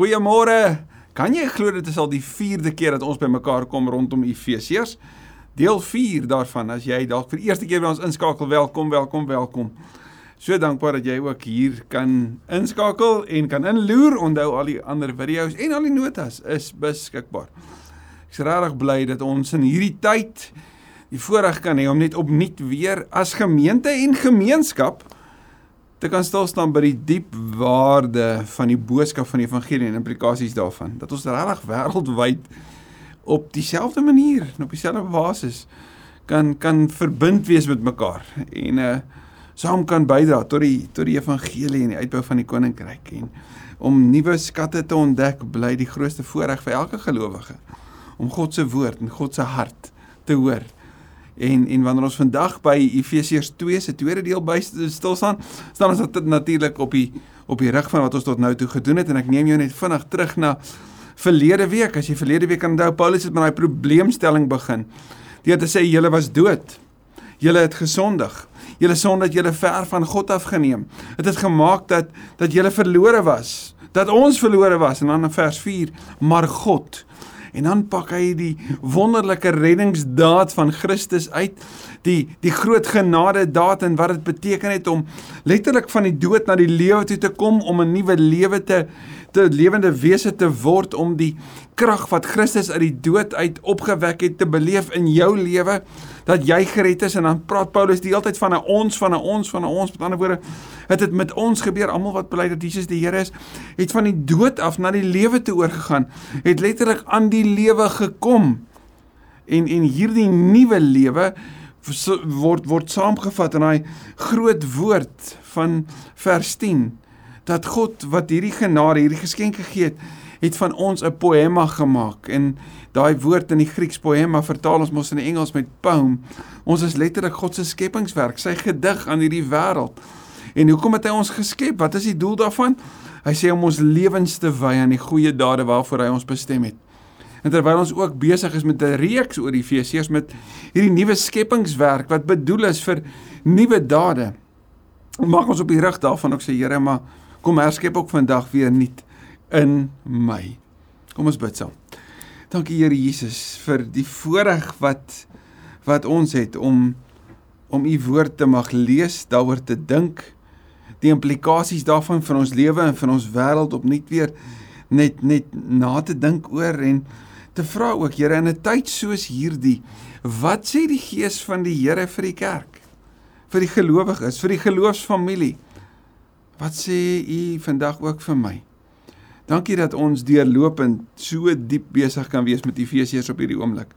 Goeiemôre. Kan jy glo dit is al die 4de keer dat ons bymekaar kom rondom Efesiërs? Deel 4 daarvan. As jy dalk vir die eerste keer by ons inskakel, welkom, welkom, welkom. So dankbaar dat jy ook hier kan inskakel en kan inloer. Onthou al die ander video's en al die notas is beskikbaar. Ek's regtig bly dat ons in hierdie tyd die voorreg kan hê om net opnuut weer as gemeente en gemeenskap te kan stil staan by die diep waarde van die boodskap van die evangelie en implikasies daarvan. Dat ons regtig wêreldwyd op dieselfde manier en op dieselfde basis kan kan verbind wees met mekaar en uh saam kan bydra tot die tot die evangelie en die uitbou van die koninkryk en om nuwe skatte te ontdek bly die grootste voorreg vir elke gelowige om God se woord en God se hart te hoor En en wanneer ons vandag by Efesiërs 2 se tweede deel by stil staan, staan ons natuurlik op die op die rig van wat ons tot nou toe gedoen het en ek neem jou net vinnig terug na verlede week. As jy verlede week kan onthou, Paulus het met daai probleemstelling begin. Deur te sê julle was dood. Julle het gesondig. Julle sonde het julle ver van God afgeneem. Dit het, het gemaak dat dat julle verlore was. Dat ons verlore was en dan in vers 4, maar God En dan pak hy die wonderlike reddingsdaad van Christus uit, die die groot genade daad en wat dit beteken het om letterlik van die dood na die lewe toe te kom om 'n nuwe lewe te te lewende wese te word om die krag wat Christus uit die dood uit opgewek het te beleef in jou lewe dat jy gered is en dan praat Paulus die hele tyd van 'n ons van 'n ons van 'n ons. Met ander woorde het dit met ons gebeur. Almal wat bely dat Jesus die Here is het van die dood af na die lewe toe oorgegaan. Het letterlik aan die lewe gekom. En en hierdie nuwe lewe word word saamgevat in daai groot woord van vers 10 dat God wat hierdie genade, hierdie geskenk gegee het, het van ons 'n poema gemaak en daai woord in die Grieks poema vertaal ons mos in die Engels met poem. Ons is letterlik God se skepingswerk, sy gedig aan hierdie wêreld. En hoekom het hy ons geskep? Wat is die doel daarvan? Hy sê om ons lewens te wy aan die goeie dade waarvoor hy ons bestem het. En terwyl ons ook besig is met 'n reeks oor Efesiërs met hierdie nuwe skepingswerk wat bedoel is vir nuwe dade, maak ons op die rig daarvan ook sê Here, maar Kom herskep ook vandag weer nuut in my. Kom ons bid saam. Dankie Here Jesus vir die voorreg wat wat ons het om om u woord te mag lees, daaroor te dink, die implikasies daarvan vir ons lewe en vir ons wêreld opnuut weer net net na te dink oor en te vra ook Here in 'n tyd soos hierdie, wat sê die gees van die Here vir die kerk? Vir die gelowiges, vir die geloofsfamilie? Wat sê u vandag ook vir my? Dankie dat ons deurlopend so diep besig kan wees met Efesiërs op hierdie oomblik.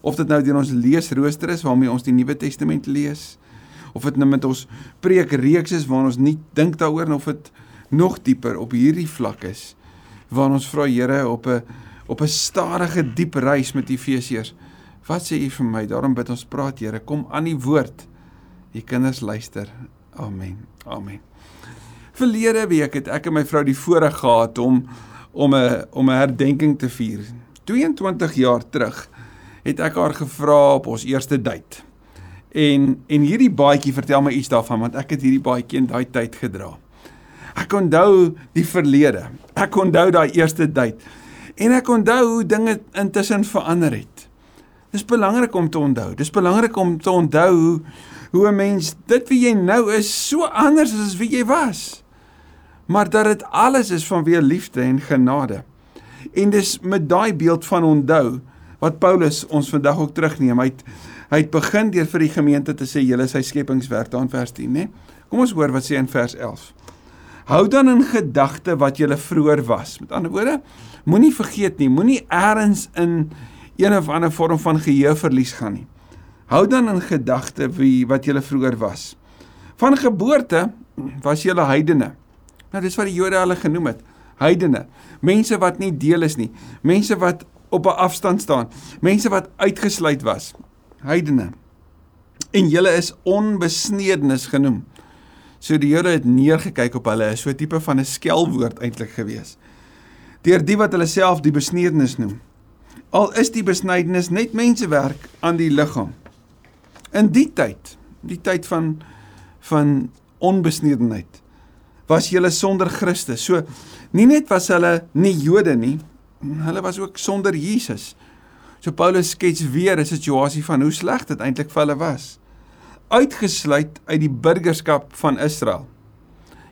Of dit nou deur ons leesrooster is waarmee ons die Nuwe Testament lees, of dit nou met ons preekreeks is waar ons nie dink daaroor of dit nog dieper op hierdie vlak is waar ons vra Here op 'n op 'n stadige diep reis met Efesiërs. Wat sê u vir my? Daarom bid ons praat Here, kom aan die woord. U kinders luister. Amen. Amen. Verlede week het ek en my vrou die voorreg gehad om om 'n om 'n herdenking te vier. 22 jaar terug het ek haar gevra op ons eerste date. En en hierdie baadjie vertel my iets daarvan want ek het hierdie baadjie in daai tyd gedra. Ek onthou die verlede. Ek onthou daai eerste date. En ek onthou hoe dinge intussen verander het. Dis belangrik om te onthou. Dis belangrik om te onthou hoe hoe 'n mens dit wie jy nou is so anders as wie jy was maar dat dit alles is vanweë liefde en genade. En dis met daai beeld van onthou wat Paulus ons vandag ook terugneem. Hy het, hy het begin deur vir die gemeente te sê julle is sy skepingswerk daar in vers 10, né? Kom ons hoor wat sê in vers 11. Hou dan in gedagte wat julle vroeër was. Met ander woorde, moenie vergeet nie, moenie eers in een of ander vorm van geheue verlies gaan nie. Hou dan in gedagte wie wat julle vroeër was. Van geboorte was julle heidene Nou dis wat die Jode hulle genoem het. Heidene. Mense wat nie deel is nie. Mense wat op 'n afstand staan. Mense wat uitgesluit was. Heidene. En julle is onbesnedenis genoem. So die Jode het neergekyk op hulle, so 'n tipe van 'n skelwoord eintlik gewees. Deur die wat hulle self die besnedenis noem. Al is die besnydenis net mensewerk aan die liggaam. In die tyd, die tyd van van onbesnedenheid was julle sonder Christus. So nie net was hulle nie Jode nie, hulle was ook sonder Jesus. So Paulus skets weer 'n situasie van hoe sleg dit eintlik vir hulle was. Uitgesluit uit die burgerskap van Israel.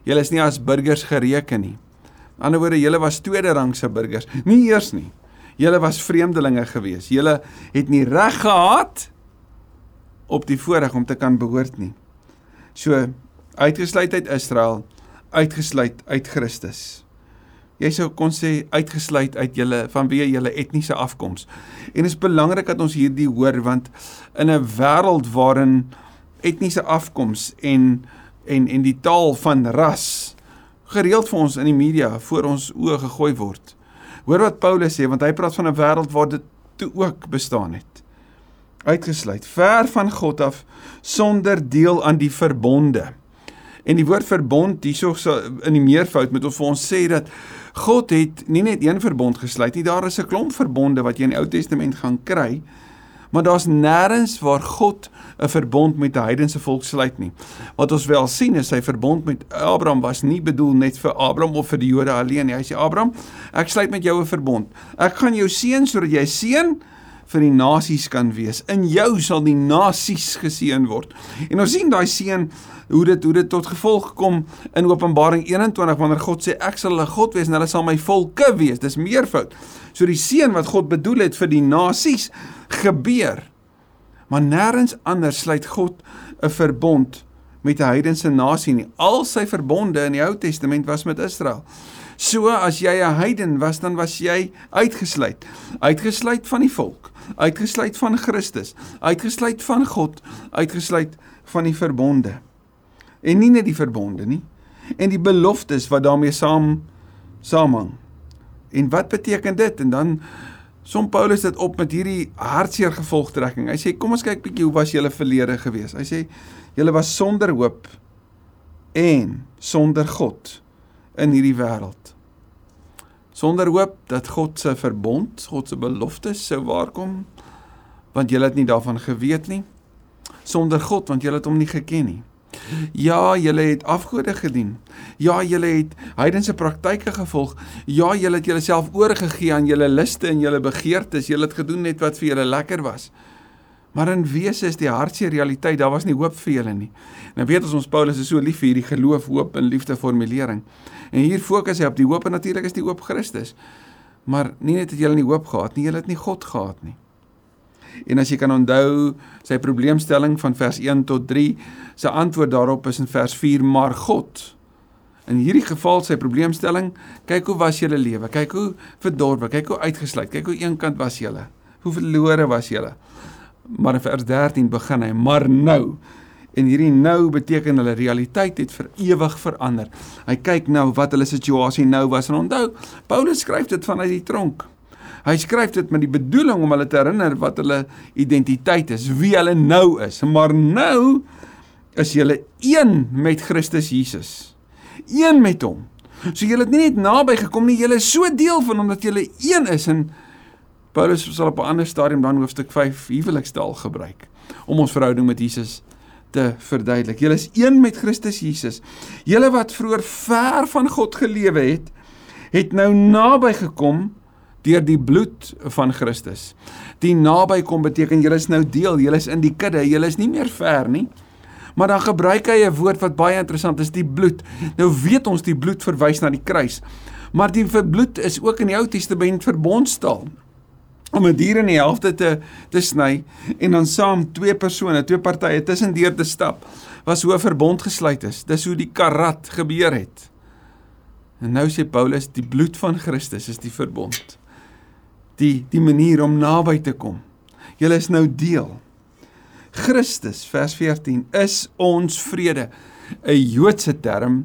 Julle is nie as burgers gereken nie. In ander woorde, julle was tweede rangse burgers, nie eers nie. Julle was vreemdelinge gewees. Julle het nie reg gehad op die voorreg om te kan behoort nie. So uitgesluit uit Israel, uitgesluit uit Christus. Jy sou kon sê uitgesluit uit julle vanweë julle etniese afkoms. En dit is belangrik dat ons hierdie hoor want in 'n wêreld waarin etniese afkoms en en en die taal van ras gereeld vir ons in die media voor ons oë gegooi word. Hoor wat Paulus sê want hy praat van 'n wêreld waar dit toe ook bestaan het. Uitgesluit, ver van God af, sonder deel aan die verbonde. En die woord verbond hierso in die meervoud moet ons vir ons sê dat God het nie net een verbond gesluit nie, daar is 'n klomp verbonde wat jy in die Ou Testament gaan kry. Maar daar's nêrens waar God 'n verbond met 'n heidense volk sluit nie. Wat ons wel sien is sy verbond met Abraham was nie bedoel net vir Abraham of vir die Jode alleen nie. Hy sê Abraham, ek sluit met jou 'n verbond. Ek gaan jou seën sodat jy seën vir die nasies kan wees. In jou sal die nasies geseën word. En ons sien daai seën hoe dit hoe dit tot gevolg kom in Openbaring 21 wanneer God sê ek sal hulle God wees en hulle sal my volke wees. Dis meervoud. So die seën wat God bedoel het vir die nasies gebeur. Maar nêrens anders sluit God 'n verbond met 'n heidense nasie nie. Al sy verbonde in die Ou Testament was met Israel. So as jy 'n heiden was, dan was jy uitgesluit. Uitgesluit van die volk, uitgesluit van Christus, uitgesluit van God, uitgesluit van die verbonde en nie net die verbonde nie en die beloftes wat daarmee saam saamhang. En wat beteken dit? En dan som Paulus dit op met hierdie hartseer gevolgtrekking. Hy sê kom ons kyk bietjie hoe was julle verlede gewees. Hy sê julle was sonder hoop en sonder God in hierdie wêreld. Sonder hoop dat God se verbond, God se beloftes sou waarkom want julle het nie daarvan geweet nie. Sonder God want julle het hom nie geken nie. Ja, julle het afgode gedien. Ja, julle het heidense praktyke gevolg. Ja, julle het julleself oorgegee aan julle liste en julle begeertes. Julle het gedoen net wat vir julle lekker was. Maar in wese is die hartseer realiteit, daar was nie hoop vir julle nie. Nou weet ons ons Paulus is so lief vir hierdie geloof, hoop en liefde formulering. En hier fokus hy op die hoop en natuurlik is die hoop Christus. Maar nie net het julle nie hoop gehad nie, julle het nie God gehad nie. En as jy kan onthou sy probleemstelling van vers 1 tot 3, sy antwoord daarop is in vers 4, maar God. In hierdie geval sy probleemstelling, kyk hoe was julle lewe? Kyk hoe verdorwe, kyk hoe uitgesluit, kyk hoe eenkant was julle. Hoe verlore was julle? Maar in vers 13 begin hy, maar nou En hierdie nou beteken hulle realiteit het vir ewig verander. Hy kyk nou wat hulle situasie nou was en onthou, Paulus skryf dit vanuit die tronk. Hy skryf dit met die bedoeling om hulle te herinner wat hulle identiteit is, wie hulle nou is. Maar nou is julle een met Christus Jesus. Een met hom. So julle het nie net naby gekom nie, julle is so deel van hom dat julle een is en Paulus sal op 'n ander stadium dan hoofstuk 5 huwelikstaal gebruik om ons verhouding met Jesus te verduidelik. Julle is een met Christus Jesus. Julle wat vroeër ver van God gelewe het, het nou naby gekom deur die bloed van Christus. Die nabykom beteken jy is nou deel, jy is in die kudde, jy is nie meer ver nie. Maar dan gebruik hy 'n woord wat baie interessant is, die bloed. Nou weet ons die bloed verwys na die kruis. Maar die bloed is ook in die Ou Testament verbondstaal. Om 'n dier in die helfte te te sny en dan saam twee persone, twee partye tussendeur te stap, was hoe 'n verbond gesluit is. Dis hoe die karat gebeur het. En nou sê Paulus, die bloed van Christus is die verbond die die manier om naby te kom. Julle is nou deel. Christus vers 14 is ons vrede, 'n Joodse term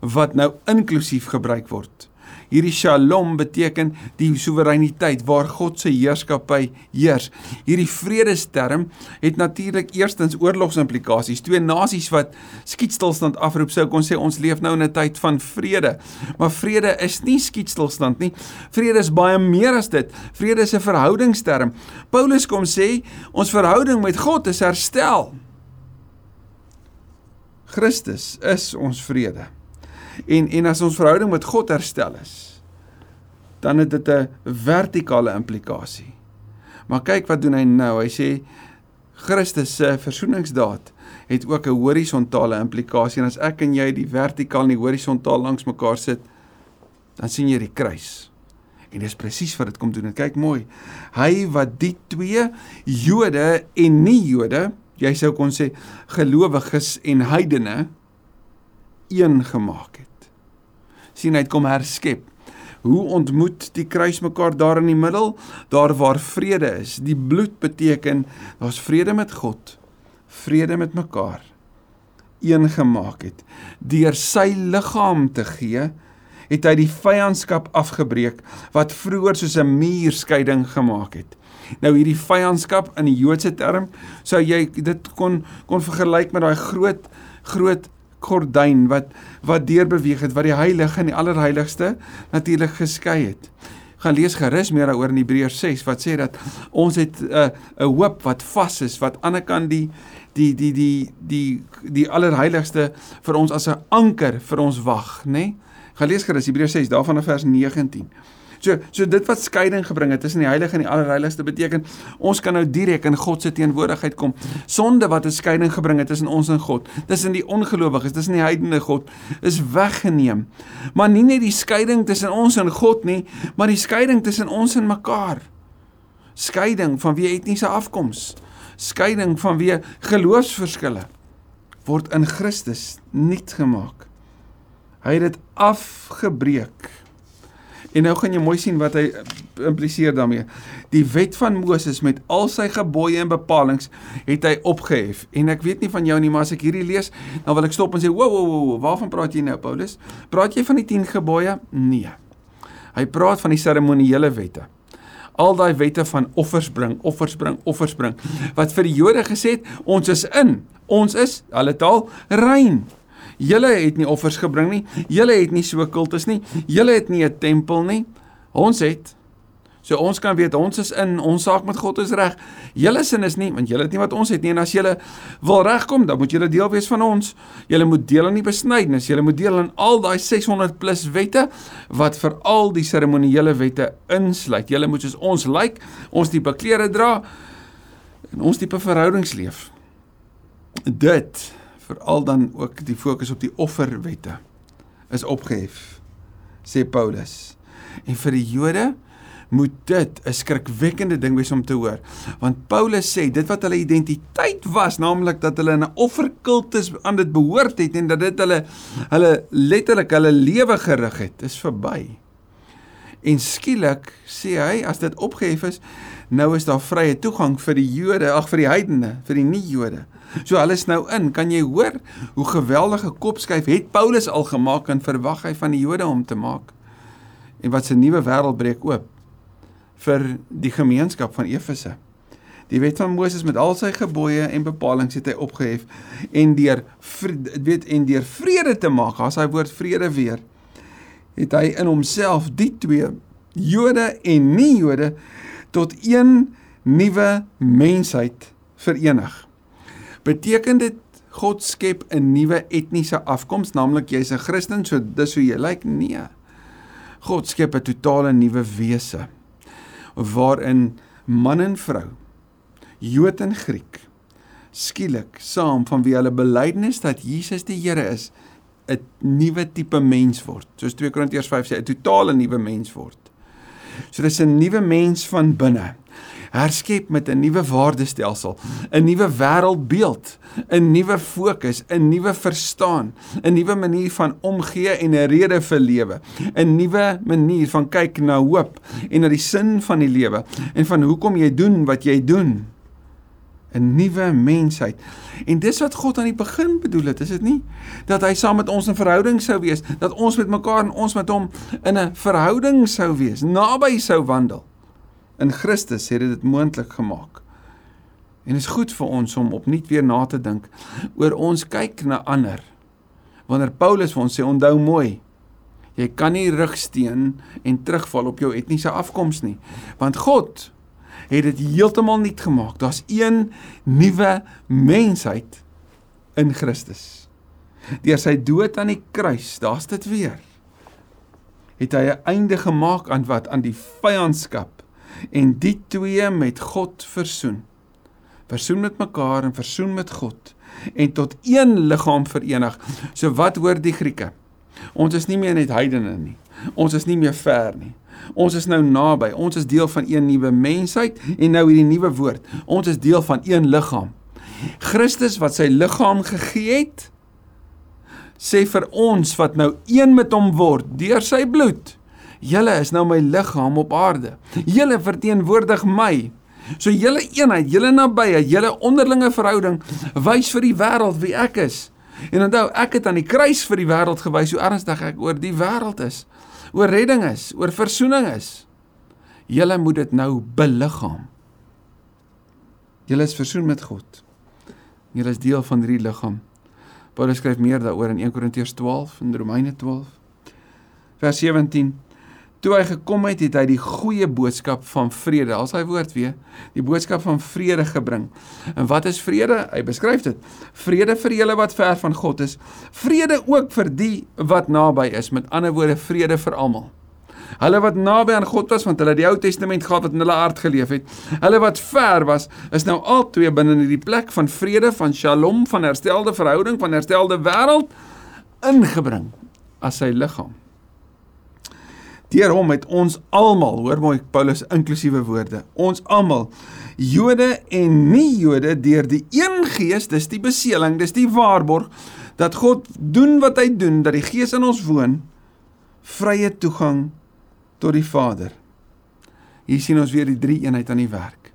wat nou inklusief gebruik word. Hierdie Shalom beteken die soewereiniteit waar God se heerskappy heers. Hierdie vredesterm het natuurlik eerstens oorlogsimplikasies. Twee nasies wat skietstilstand afroep sou kon sê ons leef nou in 'n tyd van vrede. Maar vrede is nie skietstilstand nie. Vrede is baie meer as dit. Vrede is 'n verhoudingsterm. Paulus kom sê ons verhouding met God is herstel. Christus is ons vrede. En en as ons verhouding met God herstel is, dan het dit 'n vertikale implikasie. Maar kyk wat doen hy nou. Hy sê Christus se versoeningsdaad het ook 'n horisontale implikasie en as ek en jy die vertikaal en die horisontaal langs mekaar sit, dan sien jy die kruis. En dis presies wat dit kom doen. En kyk mooi. Hy wat die twee Jode en nie Jode, jy sou kon sê gelowiges en heidene een gemaak het. sien hy het kom herskep. Hoe ontmoet die kruis mekaar daar in die middel? Daar waar vrede is. Die bloed beteken daar's vrede met God, vrede met mekaar. Een gemaak het deur sy liggaam te gee het hy die vyandskap afgebreek wat vroeër soos 'n muurskeiding gemaak het. Nou hierdie vyandskap in die Joodse term sou jy dit kon kon vergelyk met daai groot groot gordyn wat wat deurbeweeg het wat die heilige en die allerheiligste natuurlik geskei het. Gaan lees gerus meer daaroor in Hebreërs 6 wat sê dat ons het 'n uh, 'n hoop wat vas is wat aan die ander kant die die die die die die allerheiligste vir ons as 'n anker vir ons wag, nê? Nee? Gaan lees gerus Hebreërs 6 daarvan vers 19. So so dit wat skeiding gebring het tussen die heilige en die allerheiligste beteken ons kan nou direk in God se teenwoordigheid kom. Sonde wat 'n skeiding gebring het tussen ons en God, tussen die ongelowiges, tussen die heidene God, is weggeneem. Maar nie net die skeiding tussen ons en God nie, maar die skeiding tussen ons en mekaar. Skeiding van wie etniese afkoms, skeiding van wie geloofsverskille word in Christus nuut gemaak. Hy het dit afgebreek. En nou gaan jy mooi sien wat hy impliseer daarmee. Die wet van Moses met al sy gebooie en bepalinge het hy opgehef. En ek weet nie van jou nie, maar as ek hierdie lees, dan wil ek stop en sê, "Wo wo wo, waarvan praat jy nou, Paulus? Praat jy van die 10 gebooie?" Nee. Hy praat van die seremonieele wette. Al daai wette van offers bring, offers bring, offers bring wat vir die Jode gesê het, ons is in. Ons is, hulle taal, rein. Julle het nie offers gebring nie. Julle het nie so kultus nie. Julle het nie 'n tempel nie. Ons het. So ons kan weet ons is in, ons saak met God is reg. Julle sin is nie, want julle het nie wat ons het nie en as julle wil regkom, dan moet julle deel wees van ons. Julle moet deel in die besnydenis. Julle moet deel in al daai 600 plus wette wat vir al die seremonieele wette insluit. Julle moet soos ons lyk, like, ons tipe klere dra en ons tipe verhoudings leef. Dit veral dan ook die fokus op die offerwette is opgehef sê Paulus. En vir die Jode moet dit 'n skrikwekkende ding wees om te hoor. Want Paulus sê dit wat hulle identiteit was, naamlik dat hulle 'n offerkultus aan dit behoort het en dat dit hulle hulle letterlik hulle lewe gerig het, is verby. En skielik sê hy as dit opgehef is, nou is daar vrye toegang vir die Jode, ag vir die heidene, vir die nie-Jode. So hulle is nou in. Kan jy hoor hoe geweldige kopskuif het Paulus al gemaak en verwag hy van die Jode om te maak? En wat 'n nuwe wêreld breek oop vir die gemeenskap van Efese. Die wet van Moses met al sy gebooie en bepalinge het hy opgehef en deur weet en deur vrede te maak, as hy woord vrede weer, het hy in homself die twee Jode en nie-Jode tot een nuwe mensheid verenig beteken dit God skep 'n nuwe etniese afkoms, naamlik jy's 'n Christen, so dis hoe jy lyk? Nee. God skep 'n totale nuwe wese waarin man en vrou, Jood en Griek, skielik saam van wie hulle belydenis dat Jesus die Here is, 'n nuwe tipe mens word. Soos 2 Korintiërs 5 sê, 'n totale nuwe mens word. So dis 'n nuwe mens van binne herskep met 'n nuwe waardestelsel, 'n nuwe wêreldbeeld, 'n nuwe fokus, 'n nuwe verstaan, 'n nuwe manier van omgee en 'n rede vir lewe, 'n nuwe manier van kyk na hoop en na die sin van die lewe en van hoekom jy doen wat jy doen. 'n nuwe mensheid. En dis wat God aan die begin bedoel het, is dit nie? Dat hy saam met ons in verhouding sou wees, dat ons met mekaar en ons met hom in 'n verhouding sou wees, naby sou wandel. In Christus het dit moontlik gemaak. En dit is goed vir ons om opnuut weer na te dink oor ons kyk na ander. Wanneer Paulus vir ons sê onthou mooi, jy kan nie rugsteen en terugval op jou etniese afkoms nie, want God het dit heeltemal nuut gemaak. Daar's een nuwe mensheid in Christus. deur sy dood aan die kruis, daar's dit weer. Het hy 'n einde gemaak aan wat aan die vyandskap en die twee met God versoen. Versoen met mekaar en versoen met God en tot een liggaam verenig. So wat hoor die Grieke? Ons is nie meer net heidene nie. Ons is nie meer ver nie. Ons is nou naby. Ons is deel van een nuwe mensheid en nou hierdie nuwe woord. Ons is deel van een liggaam. Christus wat sy liggaam gegee het, sê vir ons wat nou een met hom word deur sy bloed. Julle is nou my liggaam op aarde. Julle verteenwoordig my. So julle eenheid, julle nabyheid, julle onderlinge verhouding wys vir die wêreld wie ek is. En onthou, ek het aan die kruis vir die wêreld gewys hoe ernstig ek oor die wêreld is, oor redding is, oor verzoening is. Julle moet dit nou beliggaam. Julle is versoen met God. Julle is deel van hierdie liggaam. Paulus skryf meer daaroor in 1 Korintiërs 12 en Romeine 12. Vers 17 Toe hy gekom het, het hy die goeie boodskap van vrede, al sy woord weer, die boodskap van vrede gebring. En wat is vrede? Hy beskryf dit. Vrede vir julle wat ver van God is, vrede ook vir die wat naby is, met ander woorde vrede vir almal. Hulle wat naby aan God was want hulle die Ou Testament gehad wat in hulle hart geleef het. Hulle wat ver was, is nou albei binne in hierdie plek van vrede, van Shalom, van herstelde verhouding, van herstelde wêreld ingebring as sy liggaam. Deur hom het ons almal, hoor mooi Paulus inklusiewe woorde, ons almal Jode en nie Jode deur die een gees, dis die beseeling, dis die waarborg dat God doen wat hy doen, dat die gees in ons woon, vrye toegang tot die Vader. Hier sien ons weer die drie eenheid aan die werk.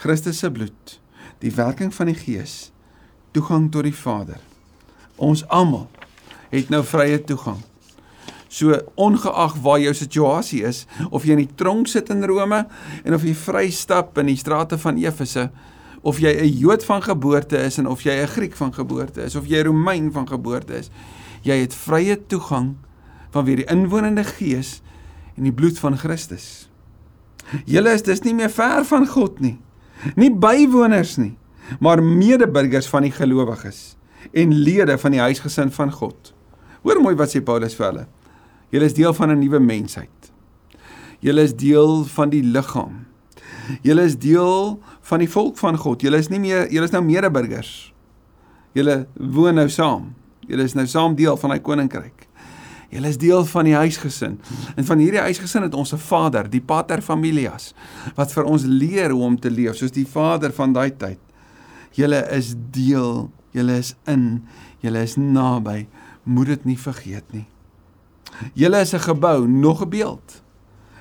Christus se bloed, die werking van die Gees, toegang tot die Vader. Ons almal het nou vrye toegang. So ongeag waar jou situasie is, of jy in die tronk sit in Rome en of jy vry stap in die strate van Efese, of jy 'n Jood van geboorte is en of jy 'n Griek van geboorte is of jy 'n Romein van geboorte is, jy het vrye toegang vanweë die inwonende Gees en die bloed van Christus. Julle is dus nie meer ver van God nie. Nie bywoners nie, maar medeburgers van die gelowiges en lede van die huisgesin van God. Hoor mooi wat sê Paulus vir hulle. Julle is deel van 'n nuwe mensheid. Julle is deel van die liggaam. Julle is deel van die volk van God. Julle is nie meer julle is nou medeburgers. Julle woon nou saam. Julle is nou saam deel van hy koninkryk. Julle is deel van die huisgesin. En van hierdie huisgesin het ons 'n Vader, die Pater Familias, wat vir ons leer hoe om te leef soos die Vader van daai tyd. Julle is deel, julle is in, julle is naby. Moet dit nie vergeet nie. Julle is 'n gebou, nog 'n beeld.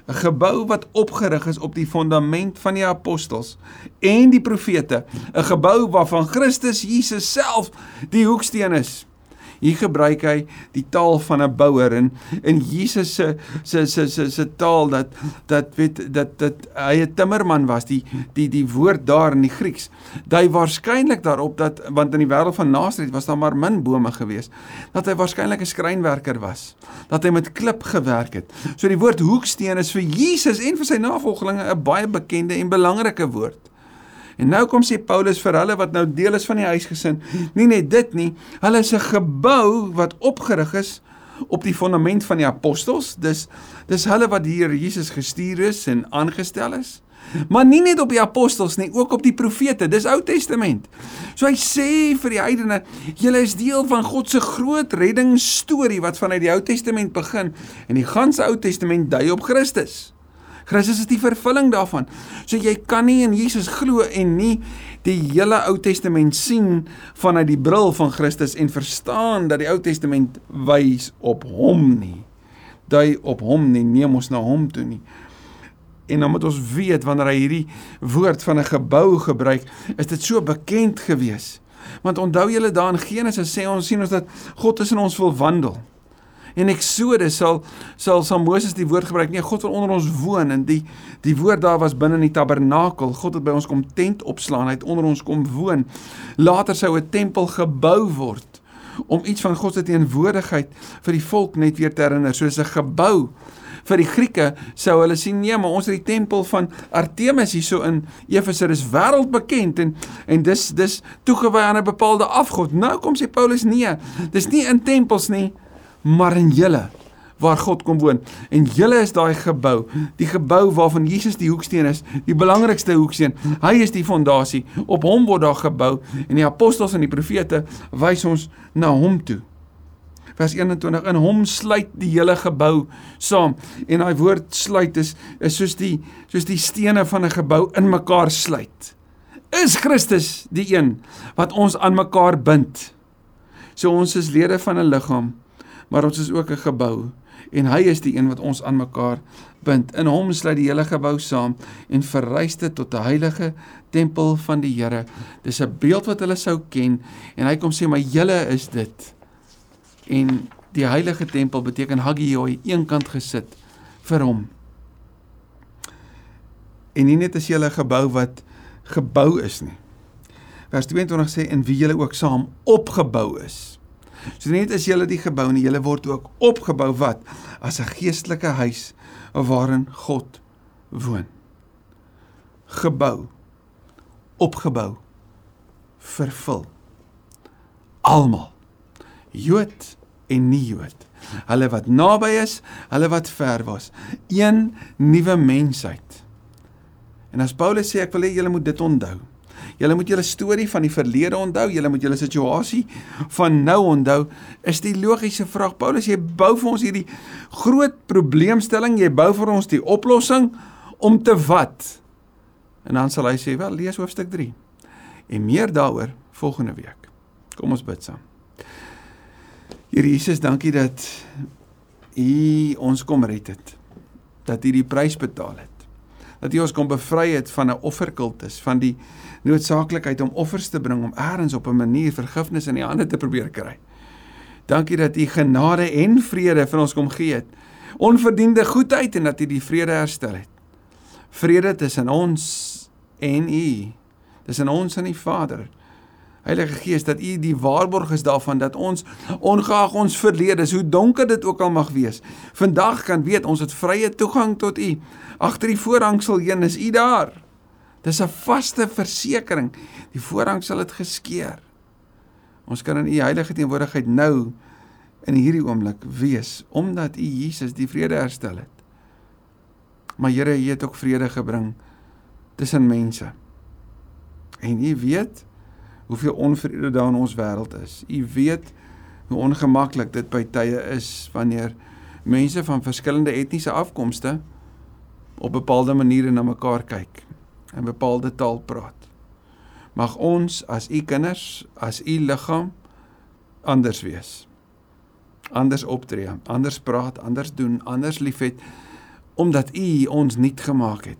'n Gebou wat opgerig is op die fondament van die apostels en die profete, 'n gebou waarvan Christus Jesus self die hoeksteen is. Hier gebruik hy die taal van 'n bouer en in Jesus se se se se se taal dat dat weet dat dat hy 'n timmerman was. Die die die woord daar in die Grieks. Dui waarskynlik daarop dat want in die wêreld van Nasaret was daar maar min bome gewees. Dat hy waarskynlik 'n skrynwerker was. Dat hy met klip gewerk het. So die woord hoeksteen is vir Jesus en vir sy navolgelinge 'n baie bekende en belangrike woord. En nou kom sê Paulus vir hulle wat nou deel is van die huisgesin, nie net dit nie, hulle is 'n gebou wat opgerig is op die fondament van die apostels. Dis dis hulle wat Here Jesus gestuur is en aangestel is. Maar nie net op die apostels nie, ook op die profete. Dis Ou Testament. So hy sê vir die heidene, julle is deel van God se groot reddingsstorie wat vanuit die Ou Testament begin en die ganse Ou Testament dui op Christus. Christus is die vervulling daarvan. So jy kan nie in Jesus glo en nie die hele Ou Testament sien vanuit die bril van Christus en verstaan dat die Ou Testament wys op hom nie. Dui op hom nie, neem ons na hom toe nie. En dan moet ons weet wanneer hy hierdie woord van 'n gebou gebruik, is dit so bekend gewees. Want onthou julle daar in Genesis sê ons sien ons dat God tussen ons wil wandel. En Eksodus sal sal sal Moses die woord gebruik. Nee, God wil onder ons woon en die die woord daar was binne in die tabernakel. God het by ons kom tent opslaan. Hy het onder ons kom woon. Later sou 'n tempel gebou word om iets van God se teenwoordigheid vir die volk net weer te herinner, soos 'n gebou Vir die Grieke sou hulle sien nee, maar ons het die tempel van Artemis hierso in Efese is wêreldbekend en en dis dis toegewy aan 'n bepaalde afgod. Nou kom sê Paulus nee, dis nie in tempels nie, maar in julle waar God kom woon. En julle is daai gebou, die gebou waarvan Jesus die hoeksteen is, die belangrikste hoeksteen. Hy is die fondasie. Op hom word daar gebou en die apostels en die profete wys ons na hom toe. Vers 21 in hom sluit die hele gebou saam en daai woord sluit is is soos die soos die stene van 'n gebou in mekaar sluit. Is Christus die een wat ons aan mekaar bind? So ons is lede van 'n liggaam, maar ons is ook 'n gebou en hy is die een wat ons aan mekaar bind. In hom sluit die hele gebou saam en verrys dit tot 'n heilige tempel van die Here. Dis 'n beeld wat hulle sou ken en hy kom sê maar julle is dit. En die heilige tempel beteken hagioi eenkant gesit vir hom. En nie net as jy 'n gebou wat gebou is nie. Vers 22 sê en wie julle ook saam opgebou is. So net as julle die gebou en julle word ook opgebou wat as 'n geestelike huis waarin God woon. Gebou. Opgebou. Vervul. Almal. Jood en nie Jood. Hulle wat naby is, hulle wat ver was. Een nuwe mensheid. En as Paulus sê ek wil hê julle moet dit onthou. Julle moet julle storie van die verlede onthou, julle moet julle situasie van nou onthou. Is die logiese vraag Paulus, jy bou vir ons hierdie groot probleemstelling, jy bou vir ons die oplossing om te wat? En dan sal hy sê, "Wel, lees hoofstuk 3." En meer daaroor volgende week. Kom ons bid saam. Here Jesus, dankie dat U ons kom red het. Dat U die prys betaal het. Dat U ons kom bevry het van 'n offerkultus, van die noodsaaklikheid om offers te bring om eers op 'n manier vergifnis in die hande te probeer kry. Dankie dat U genade en vrede vir ons kom gee het. Onverdiende goedheid en dat U die vrede herstel het. Vrede tussen ons en U. Tussen ons en die Vader. Heilige Gees, dat U die waarborg is daarvan dat ons ongeag ons verlede, hoe donker dit ook al mag wees, vandag kan weet ons het vrye toegang tot U. Agter die voorhangsel heen is U daar. Dis 'n vaste versekering. Die voorhang sal dit geskeur. Ons kan in u heilige teenwoordigheid nou in hierdie oomblik wees omdat u Jesus die vrede herstel het. Maar Here, u het ook vrede gebring tussen mense. En u weet hoeveel onvrede daar in ons wêreld is. U weet hoe ongemaklik dit by tye is wanneer mense van verskillende etniese afkomste op bepaalde maniere na mekaar kyk en bepaalde taal praat. Mag ons as u kinders, as u liggaam anders wees. Anders optree, anders praat, anders doen, anders liefhet omdat u ons nuut gemaak het.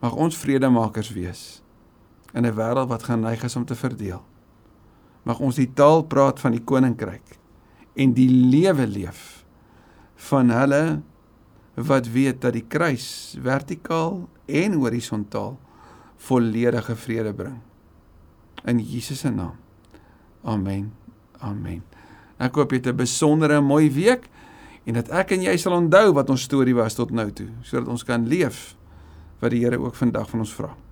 Mag ons vredemakers wees in 'n wêreld wat geneig is om te verdeel. Mag ons die taal praat van die koninkryk en die lewe leef van hulle wat weet dat die kruis vertikaal en horisontaal volledige vrede bring. In Jesus se naam. Amen. Amen. Ek hoop jy het 'n besondere mooi week en dat ek en jy sal onthou wat ons storie was tot nou toe sodat ons kan leef wat die Here ook vandag van ons vra.